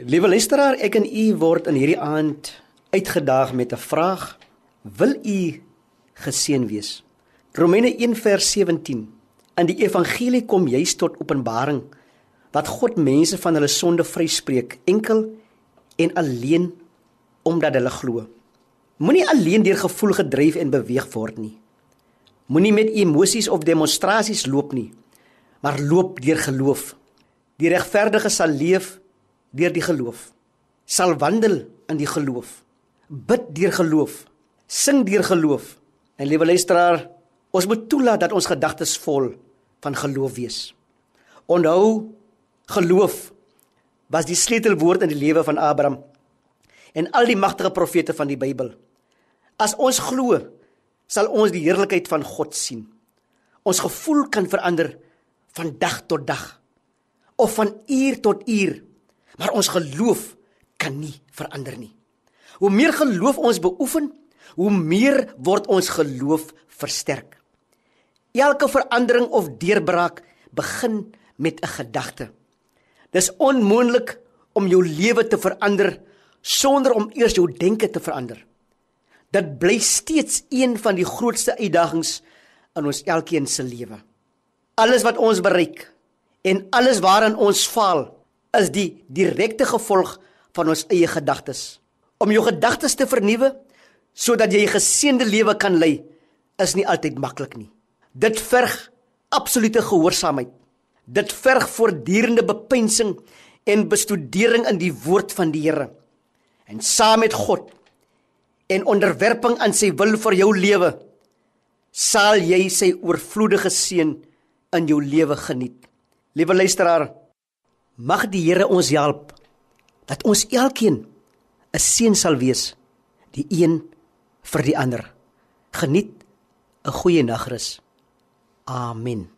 Liewe luisteraar, ek en u word in hierdie aand uitgedaag met 'n vraag: Wil u geseën wees? Romeine 1:17. In die evangelie kom juis tot openbaring dat God mense van hulle sonde vryspreek enkel en alleen omdat hulle glo. Moenie alleen deur gevoel gedryf en beweeg word nie. Moenie met emosies of demonstrasies loop nie, maar loop deur geloof. Die regverdige sal leef deur die geloof. Sal wandel in die geloof. Bid deur geloof. Sing deur geloof. En liewe luisteraar, ons moet toelaat dat ons gedagtes vol van geloof wees. Onthou, geloof was die sleutelwoord in die lewe van Abraham en al die magtige profete van die Bybel. As ons glo, sal ons die heerlikheid van God sien. Ons gevoel kan verander van dag tot dag of van uur tot uur, maar ons geloof kan nie verander nie. Hoe meer geloof ons beoefen, hoe meer word ons geloof versterk. Elke verandering of deurbraak begin met 'n gedagte. Dis onmoontlik om jou lewe te verander sonder om eers jou denke te verander. Dit bly steeds een van die grootste uitdagings in ons elkeen se lewe. Alles wat ons bereik en alles waaraan ons faal, is die direkte gevolg van ons eie gedagtes. Om jou gedagtes te vernuwe sodat jy 'n geseënde lewe kan lei, is nie altyd maklik nie. Dit verg absolute gehoorsaamheid. Dit verg voortdurende bepensing en bestudering in die woord van die Here. En saam met God en onderwerping aan sy wil vir jou lewe, sal jy sy oorvloedige seën in jou lewe geniet. Liewe luisteraar, mag die Here ons help dat ons elkeen 'n seën sal wees, die een vir die ander. Geniet 'n goeie nagrus. Amen.